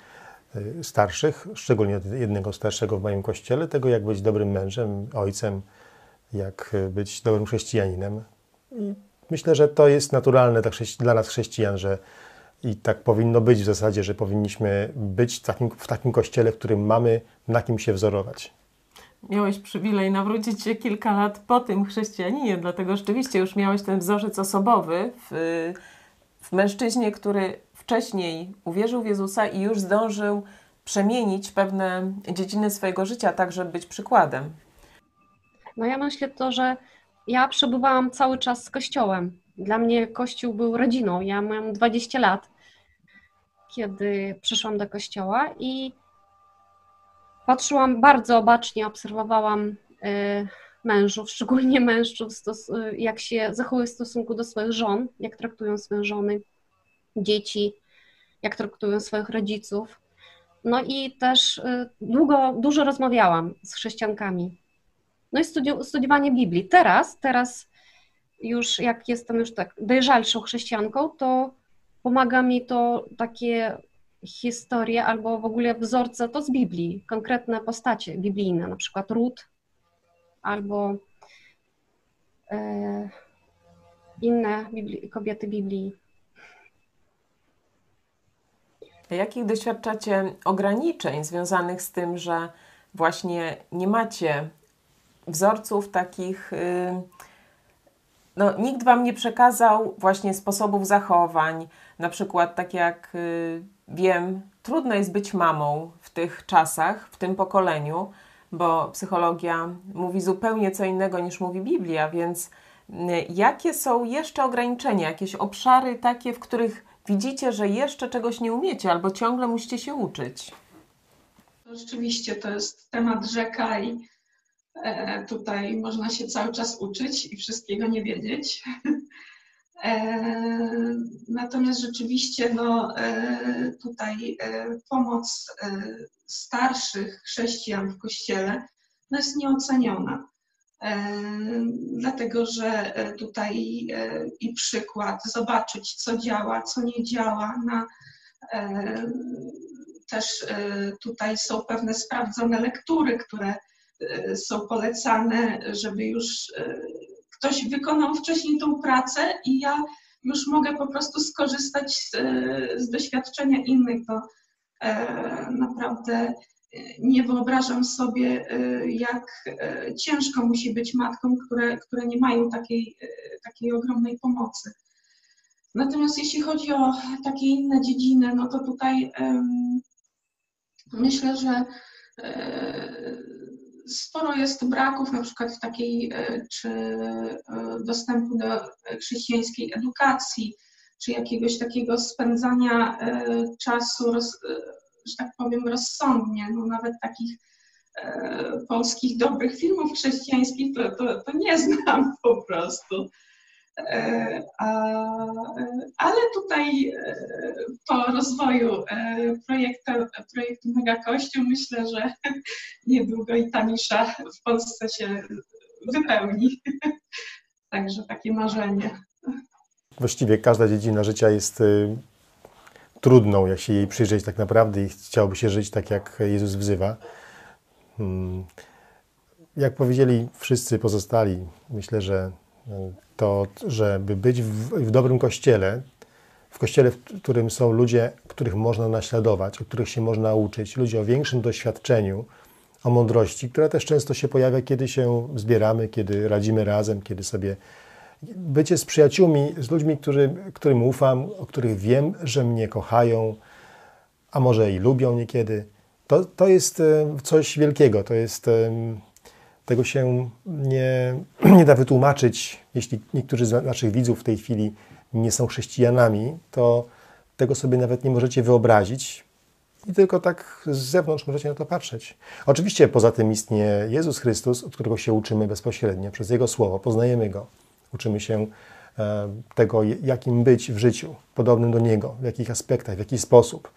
y, starszych, szczególnie od jednego starszego w moim kościele, tego jak być dobrym mężem, ojcem, jak być dobrym chrześcijaninem. I myślę, że to jest naturalne dla nas chrześcijan, że i tak powinno być w zasadzie, że powinniśmy być w takim, w takim kościele, w którym mamy na kim się wzorować. Miałeś przywilej nawrócić się kilka lat po tym chrześcijaninie, dlatego rzeczywiście już miałeś ten wzorzec osobowy w, w mężczyźnie, który wcześniej uwierzył w Jezusa i już zdążył przemienić pewne dziedziny swojego życia, tak żeby być przykładem. No ja myślę to, że ja przebywałam cały czas z Kościołem. Dla mnie Kościół był rodziną. Ja miałam 20 lat, kiedy przyszłam do Kościoła i patrzyłam bardzo obacznie, obserwowałam y, mężów, szczególnie mężczyzn, jak się zachowują w stosunku do swoich żon, jak traktują swoje żony, dzieci, jak traktują swoich rodziców. No i też y, długo, dużo rozmawiałam z chrześcijankami. No i studi- studiowanie Biblii. Teraz, teraz już jak jestem już tak dojrzalszą chrześcijanką, to pomaga mi to takie historie albo w ogóle wzorce to z Biblii, konkretne postacie biblijne, na przykład Rut albo e, inne kobiety Biblii. Jakich doświadczacie ograniczeń związanych z tym, że właśnie nie macie wzorców takich, y, no, nikt Wam nie przekazał właśnie sposobów zachowań, na przykład tak jak y, wiem, trudno jest być mamą w tych czasach, w tym pokoleniu, bo psychologia mówi zupełnie co innego niż mówi Biblia, więc y, jakie są jeszcze ograniczenia, jakieś obszary takie, w których widzicie, że jeszcze czegoś nie umiecie albo ciągle musicie się uczyć? Rzeczywiście to jest temat rzeka i tutaj można się cały czas uczyć i wszystkiego nie wiedzieć. E, natomiast rzeczywiście no, e, tutaj pomoc starszych chrześcijan w kościele no jest nieoceniona. dlatego że tutaj i przykład, zobaczyć, co działa, co nie działa. Na, też tutaj są pewne sprawdzone lektury, które są polecane, żeby już ktoś wykonał wcześniej tą pracę i ja już mogę po prostu skorzystać z, z doświadczenia innych. To naprawdę nie wyobrażam sobie, jak ciężko musi być matkom, które, które nie mają takiej, takiej ogromnej pomocy. Natomiast jeśli chodzi o takie inne dziedziny, no to tutaj um, myślę, że sporo jest braków na przykład w takiej, czy dostępu do chrześcijańskiej edukacji, czy jakiegoś takiego spędzania czasu roz, że tak powiem, rozsądnie. No nawet takich e, polskich dobrych filmów chrześcijańskich to, to, to nie znam po prostu. E, ale tutaj e, po rozwoju e, projektu, projektu Mega Kościół myślę, że niedługo i ta nisza w Polsce się wypełni. Także takie marzenie. Właściwie każda dziedzina życia jest y, trudną, jak się jej przyjrzeć tak naprawdę i chciałoby się żyć tak, jak Jezus wzywa. Hmm. Jak powiedzieli wszyscy pozostali, myślę, że to, żeby być w, w dobrym kościele, w kościele, w którym są ludzie, których można naśladować, o których się można uczyć, ludzie o większym doświadczeniu, o mądrości, która też często się pojawia, kiedy się zbieramy, kiedy radzimy razem, kiedy sobie bycie z przyjaciółmi, z ludźmi, który, którym ufam, o których wiem, że mnie kochają, a może i lubią niekiedy, to, to jest e, coś wielkiego. To jest, tego się nie, nie da wytłumaczyć. Jeśli niektórzy z naszych widzów w tej chwili nie są chrześcijanami, to tego sobie nawet nie możecie wyobrazić. I tylko tak z zewnątrz możecie na to patrzeć. Oczywiście poza tym istnieje Jezus Chrystus, od którego się uczymy bezpośrednio, przez Jego Słowo, poznajemy Go. Uczymy się e, tego, jakim być w życiu, podobnym do Niego, w jakich aspektach, w jaki sposób.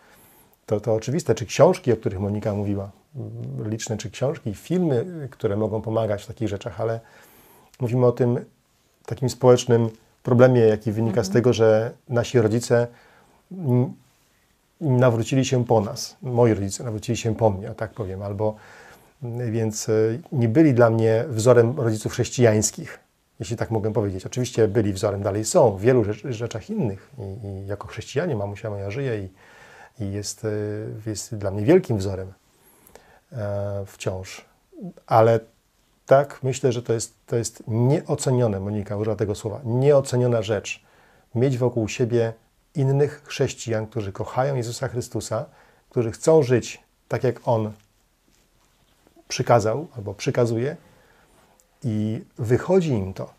To, to oczywiste, czy książki, o których Monika mówiła, liczne czy książki, filmy, które mogą pomagać w takich rzeczach, ale mówimy o tym takim społecznym problemie, jaki wynika z mhm. tego, że nasi rodzice nawrócili się po nas. Moi rodzice nawrócili się po mnie, tak powiem, albo więc e, nie byli dla mnie wzorem rodziców chrześcijańskich jeśli tak mogę powiedzieć. Oczywiście byli wzorem, dalej są w wielu rzecz, rzeczach innych I, i, jako chrześcijanie mamusia moja żyje i, i jest, e, jest dla mnie wielkim wzorem wciąż. Ale tak, myślę, że to jest, to jest nieocenione, Monika użyła tego słowa, nieoceniona rzecz, mieć wokół siebie innych chrześcijan, którzy kochają Jezusa Chrystusa, którzy chcą żyć tak, jak On przykazał albo przykazuje, i wychodzi im to,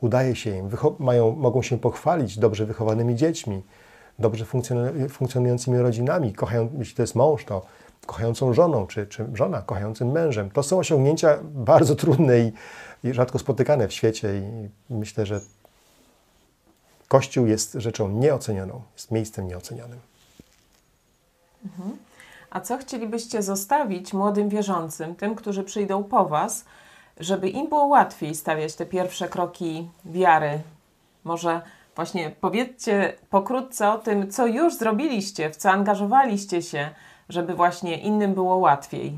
udaje się im, mają, mogą się pochwalić dobrze wychowanymi dziećmi, dobrze funkcjonującymi rodzinami, kochają, jeśli to jest mąż, to kochającą żoną, czy, czy żona kochającym mężem. To są osiągnięcia bardzo trudne i, i rzadko spotykane w świecie i myślę, że Kościół jest rzeczą nieocenioną, jest miejscem nieocenionym. Mhm. A co chcielibyście zostawić młodym wierzącym, tym, którzy przyjdą po Was, żeby im było łatwiej stawiać te pierwsze kroki wiary. Może właśnie powiedzcie pokrótce o tym, co już zrobiliście, w co angażowaliście się, żeby właśnie innym było łatwiej.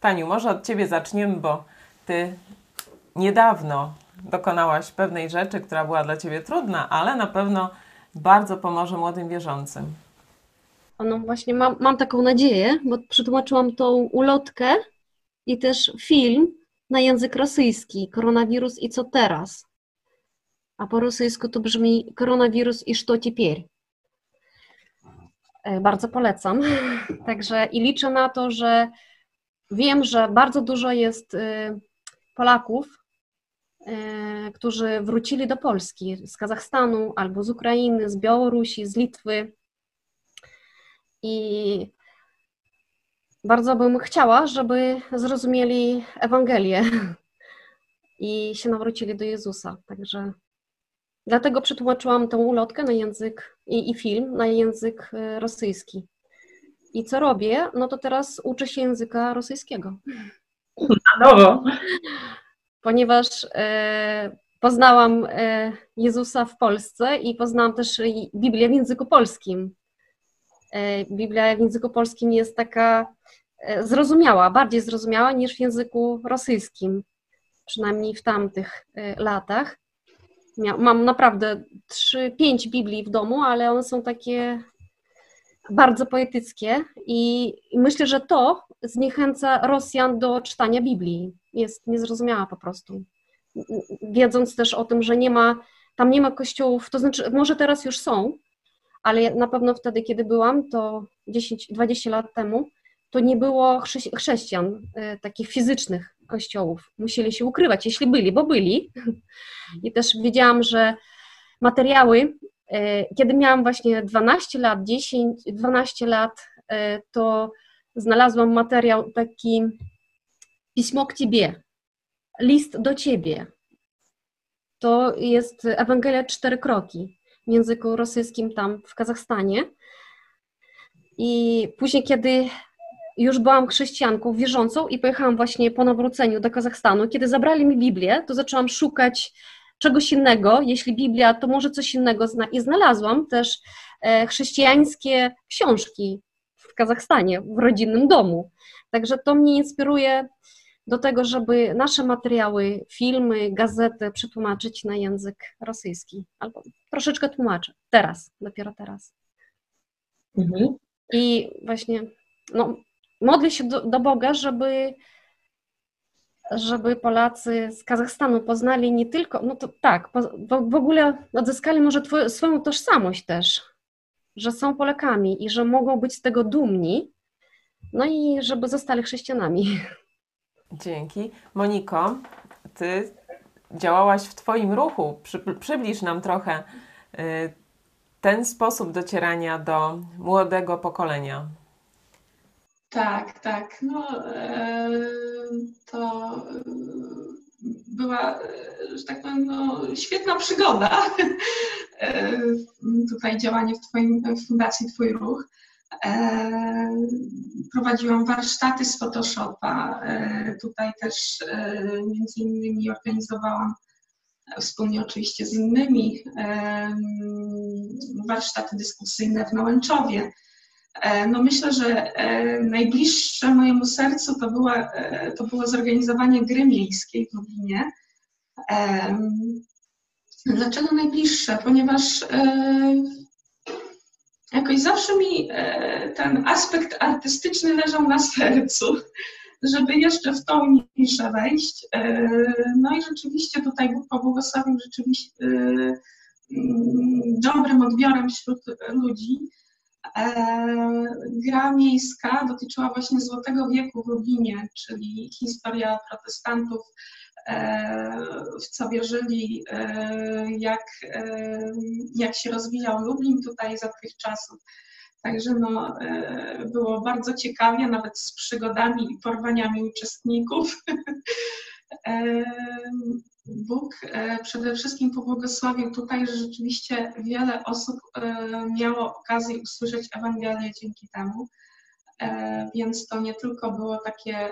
Taniu, może od Ciebie zaczniemy, bo Ty niedawno dokonałaś pewnej rzeczy, która była dla Ciebie trudna, ale na pewno bardzo pomoże młodym wierzącym. No właśnie, mam, mam taką nadzieję, bo przetłumaczyłam tą ulotkę i też film na język rosyjski, koronawirus i co teraz. A po rosyjsku to brzmi koronawirus i co теперь. E, bardzo polecam. Także i liczę na to, że wiem, że bardzo dużo jest y, Polaków, y, którzy wrócili do Polski z Kazachstanu albo z Ukrainy, z Białorusi, z Litwy. I bardzo bym chciała, żeby zrozumieli Ewangelię i się nawrócili do Jezusa. Także dlatego przetłumaczyłam tę ulotkę na język i, i film na język e, rosyjski. I co robię? No to teraz uczę się języka rosyjskiego. Na nowo. Ponieważ e, poznałam e, Jezusa w Polsce i poznałam też Biblię w języku polskim. E, Biblia w języku polskim jest taka e, zrozumiała, bardziej zrozumiała niż w języku rosyjskim, przynajmniej w tamtych latach. Mam naprawdę trzy, pięć Biblii w domu, ale one są takie bardzo poetyckie i myślę, że to zniechęca Rosjan do czytania Biblii. Jest niezrozumiała po prostu wiedząc też o tym, że nie ma, tam nie ma kościołów, to znaczy może teraz już są, ale na pewno wtedy, kiedy byłam, to 10-20 lat temu, to nie było chrześcijan, e, takich fizycznych kościołów. Musieli się ukrywać, jeśli byli, bo byli. I też wiedziałam, że materiały, e, kiedy miałam właśnie 12 lat, 10, 12 lat, e, to znalazłam materiał taki Pismo k Ciebie, list do ciebie. To jest Ewangelia Cztery Kroki w języku rosyjskim tam w Kazachstanie. I później, kiedy już byłam chrześcijanką wierzącą i pojechałam właśnie po nawróceniu do Kazachstanu, kiedy zabrali mi Biblię, to zaczęłam szukać czegoś innego. Jeśli Biblia, to może coś innego. I znalazłam też e, chrześcijańskie książki w Kazachstanie, w rodzinnym domu. Także to mnie inspiruje do tego, żeby nasze materiały, filmy, gazety przetłumaczyć na język rosyjski. Albo troszeczkę tłumaczę. Teraz, dopiero teraz. Mhm. I właśnie no, modlę się do, do Boga, żeby żeby Polacy z Kazachstanu poznali nie tylko, no to tak, w, w ogóle odzyskali może twoją, swoją tożsamość też, że są Polakami i że mogą być z tego dumni, no i żeby zostali chrześcijanami. Dzięki. Moniko, ty działałaś w Twoim ruchu. Przy, przybliż nam trochę y, ten sposób docierania do młodego pokolenia. Tak, tak. No, e, to była, że tak powiem, no, świetna przygoda. E, tutaj działanie w Twoim w Fundacji Twój Ruch. E, prowadziłam warsztaty z Photoshopa. E, tutaj też e, między innymi organizowałam wspólnie oczywiście z innymi warsztaty dyskusyjne w Nałęczowie. No myślę, że najbliższe mojemu sercu to, była, to było zorganizowanie gry miejskiej w Lublinie. Dlaczego najbliższe? Ponieważ jakoś zawsze mi e, ten aspekt artystyczny leżał na sercu, żeby jeszcze w tą niszę wejść. E, no i rzeczywiście tutaj Bóg pobłogosławił rzeczywiście e, dobrym odbiorem wśród ludzi. Gra miejska dotyczyła właśnie Złotego Wieku w Lublinie, czyli historia protestantów w co wierzyli, e, jak, e, jak się rozwijał Lublin tutaj za tych czasów. Także no, e, było bardzo ciekawie, nawet z przygodami i porwaniami uczestników. Bóg przede wszystkim pobłogosławił tutaj, że rzeczywiście wiele osób miało okazję usłyszeć Ewangelię dzięki temu. Więc to nie tylko było takie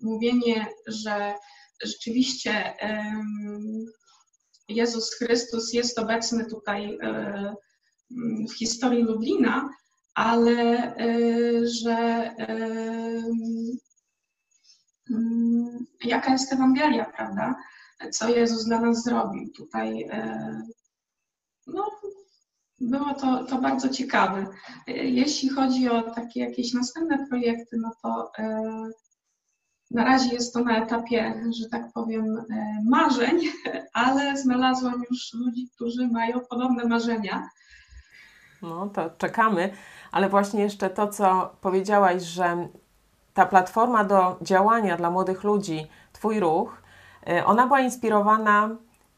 mówienie, że rzeczywiście Jezus Chrystus jest obecny tutaj e, w historii Lublina, ale e, że jaka jest Ewangelia, prawda? Co Jezus dla nas zrobił. Tutaj e, no, było to, to bardzo ciekawe. Jeśli chodzi o takie jakieś następne projekty, no to na razie jest to na etapie, że tak powiem, e, marzeń, ale znalazłam już ludzi, którzy mają podobne marzenia. No to czekamy, ale właśnie jeszcze to, co powiedziałaś, że ta platforma do działania dla młodych ludzi, Twój ruch, e, ona była inspirowana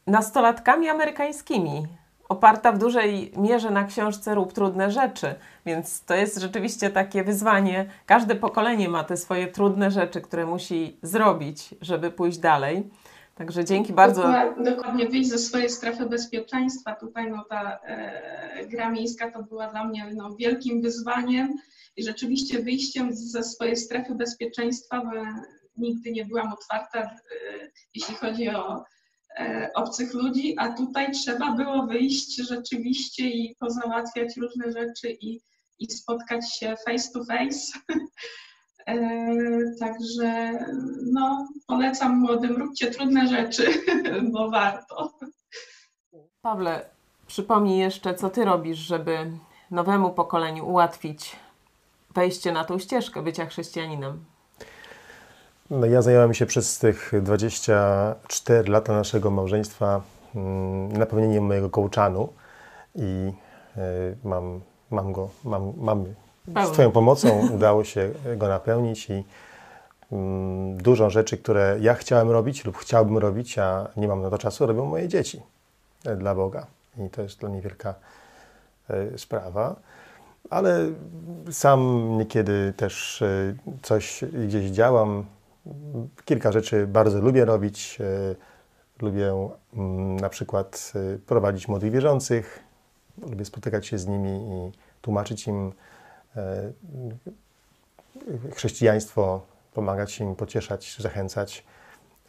nastolatkami amerykańskimi, oparta w dużej mierze na książce Rób trudne rzeczy, więc to jest rzeczywiście takie wyzwanie. Każde pokolenie ma te swoje trudne rzeczy, które musi zrobić, żeby pójść dalej. Także dzięki bardzo. Dokładnie, wyjść ze swojej strefy bezpieczeństwa. Tutaj no, ta e, gra miejska to była dla mnie no, wielkim wyzwaniem i rzeczywiście wyjściem ze swojej strefy bezpieczeństwa, nigdy nie byłam otwarta, jeśli chodzi o obcych ludzi, a tutaj trzeba było wyjść rzeczywiście i pozałatwiać różne rzeczy i, i spotkać się face to face. Także no, polecam młodym, róbcie trudne rzeczy, bo warto. Pawle, przypomnij jeszcze, co ty robisz, żeby nowemu pokoleniu ułatwić wejście na tą ścieżkę bycia chrześcijaninem. No, ja zajęłam się przez tych 24 lata naszego małżeństwa mm, napełnieniem mojego kołczanu i y, mam, mam go, mam, mamy z Twoją pomocą udało się go napełnić i mm, dużo rzeczy, które ja chciałem robić lub chciałbym robić, a nie mam na to czasu, robią moje dzieci e, dla Boga. I to jest dla mnie wielka y, sprawa. Ale sam niekiedy też y, coś gdzieś działam. Kilka rzeczy bardzo lubię robić. Y, lubię mm, na przykład prowadzić młodych wierzących. Lubię spotykać się z nimi i tłumaczyć im chrześcijaństwo, pomagać im, pocieszać, zachęcać.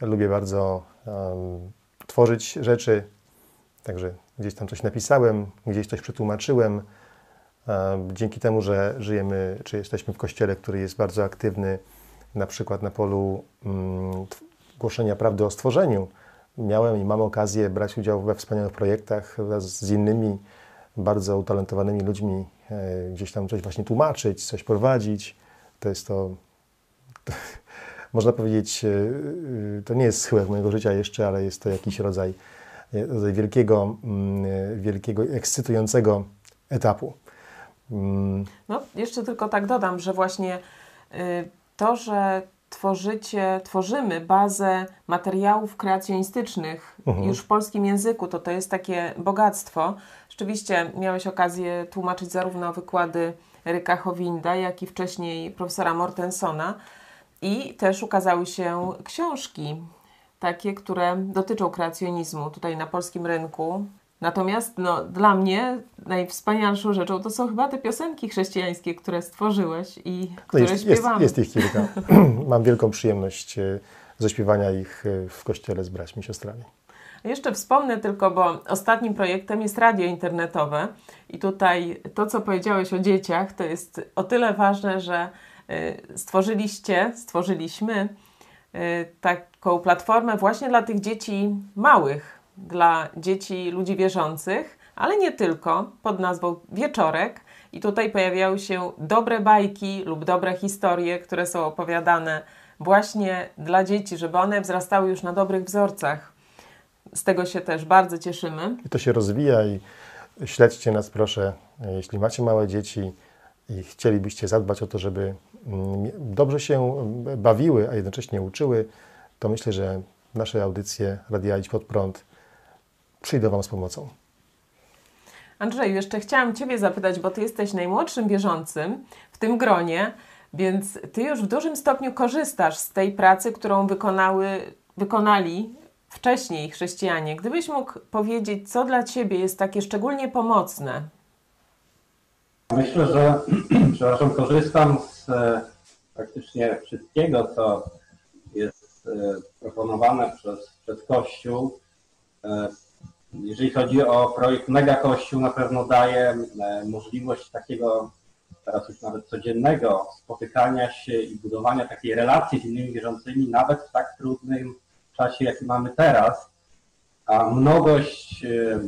Lubię bardzo um, tworzyć rzeczy, także gdzieś tam coś napisałem, gdzieś coś przetłumaczyłem. Um, dzięki temu, że żyjemy, czy jesteśmy w kościele, który jest bardzo aktywny, na przykład na polu um, głoszenia prawdy o stworzeniu, miałem i mam okazję brać udział we wspaniałych projektach wraz z innymi bardzo utalentowanymi ludźmi e, gdzieś tam coś właśnie tłumaczyć, coś prowadzić. To jest to, to można powiedzieć, e, e, to nie jest schyłek mojego życia jeszcze, ale jest to jakiś rodzaj, rodzaj wielkiego, mm, wielkiego, ekscytującego etapu. Mm. No, jeszcze tylko tak dodam, że właśnie to, że tworzycie, tworzymy bazę materiałów kreacjonistycznych mhm. już w polskim języku, to to jest takie bogactwo. Rzeczywiście miałeś okazję tłumaczyć zarówno wykłady Ryka Howinda, jak i wcześniej profesora Mortensona i też ukazały się książki takie, które dotyczą kreacjonizmu tutaj na polskim rynku. Natomiast no, dla mnie najwspanialszą rzeczą to są chyba te piosenki chrześcijańskie, które stworzyłeś i no które jest, śpiewamy. Jest, jest ich kilka. Mam wielką przyjemność e, zaśpiewania ich e, w kościele z braćmi siostrami. Jeszcze wspomnę tylko, bo ostatnim projektem jest radio internetowe i tutaj to, co powiedziałeś o dzieciach, to jest o tyle ważne, że e, stworzyliście, stworzyliśmy taką platformę właśnie dla tych dzieci małych, dla dzieci, ludzi wierzących, ale nie tylko, pod nazwą Wieczorek. I tutaj pojawiały się dobre bajki lub dobre historie, które są opowiadane właśnie dla dzieci, żeby one wzrastały już na dobrych wzorcach. Z tego się też bardzo cieszymy. I to się rozwija i śledźcie nas proszę, jeśli macie małe dzieci i chcielibyście zadbać o to, żeby mm, dobrze się bawiły, a jednocześnie uczyły, to myślę, że nasze audycje Radia Idź Pod Prąd przyjdę Wam z pomocą. Andrzeju, jeszcze chciałam Ciebie zapytać, bo Ty jesteś najmłodszym wierzącym w tym gronie, więc Ty już w dużym stopniu korzystasz z tej pracy, którą wykonały, wykonali wcześniej chrześcijanie. Gdybyś mógł powiedzieć, co dla Ciebie jest takie szczególnie pomocne? Myślę, że przepraszam, korzystam z e, praktycznie wszystkiego, co jest e, proponowane przez, przez Kościół. Jeżeli chodzi o projekt Mega Kościół, na pewno daje e, możliwość takiego teraz już nawet codziennego spotykania się i budowania takiej relacji z innymi wierzącymi, nawet w tak trudnym czasie, jaki mamy teraz. A mnogość e,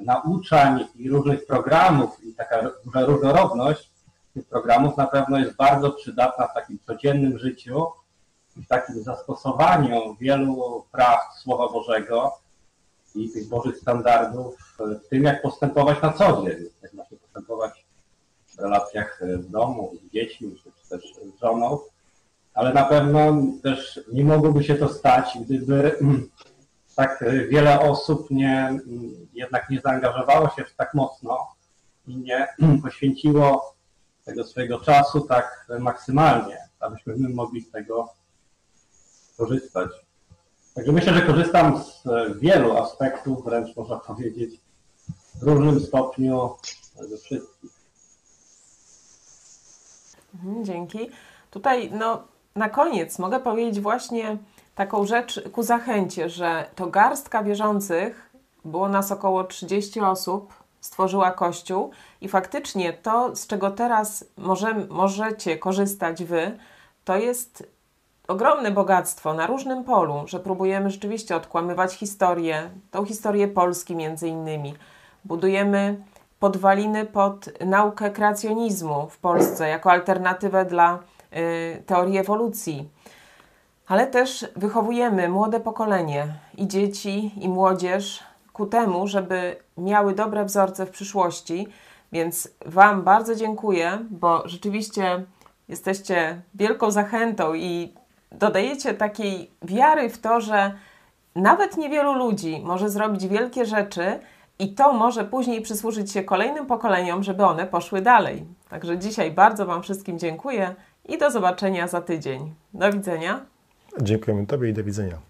nauczań i różnych programów i taka duża różnorodność tych programów na pewno jest bardzo przydatna w takim codziennym życiu i w takim zastosowaniu wielu praw Słowa Bożego i tych Bożych standardów w tym, jak postępować na co dzień, jak postępować w relacjach w domu, z dziećmi, czy też z żoną, ale na pewno też nie mogłoby się to stać, gdyby tak wiele osób nie, jednak nie zaangażowało się tak mocno i nie poświęciło tego swojego czasu tak maksymalnie, abyśmy my mogli z tego korzystać. Także myślę, że korzystam z e, wielu aspektów, wręcz można powiedzieć w różnym stopniu ze wszystkich. Mhm, dzięki. Tutaj no, na koniec mogę powiedzieć właśnie taką rzecz ku zachęcie, że to garstka wierzących, było nas około 30 osób, stworzyła Kościół i faktycznie to, z czego teraz może, możecie korzystać Wy, to jest ogromne bogactwo na różnym polu, że próbujemy rzeczywiście odkłamywać historię, tą historię Polski między innymi. Budujemy podwaliny pod naukę kreacjonizmu w Polsce jako alternatywę dla y, teorii ewolucji. Ale też wychowujemy młode pokolenie i dzieci, i młodzież ku temu, żeby miały dobre wzorce w przyszłości. Więc Wam bardzo dziękuję, bo rzeczywiście jesteście wielką zachętą i dodajecie takiej wiary w to, że nawet niewielu ludzi może zrobić wielkie rzeczy i to może później przysłużyć się kolejnym pokoleniom, żeby one poszły dalej. Także dzisiaj bardzo Wam wszystkim dziękuję i do zobaczenia za tydzień. Do widzenia. Dziękujemy Tobie i do widzenia.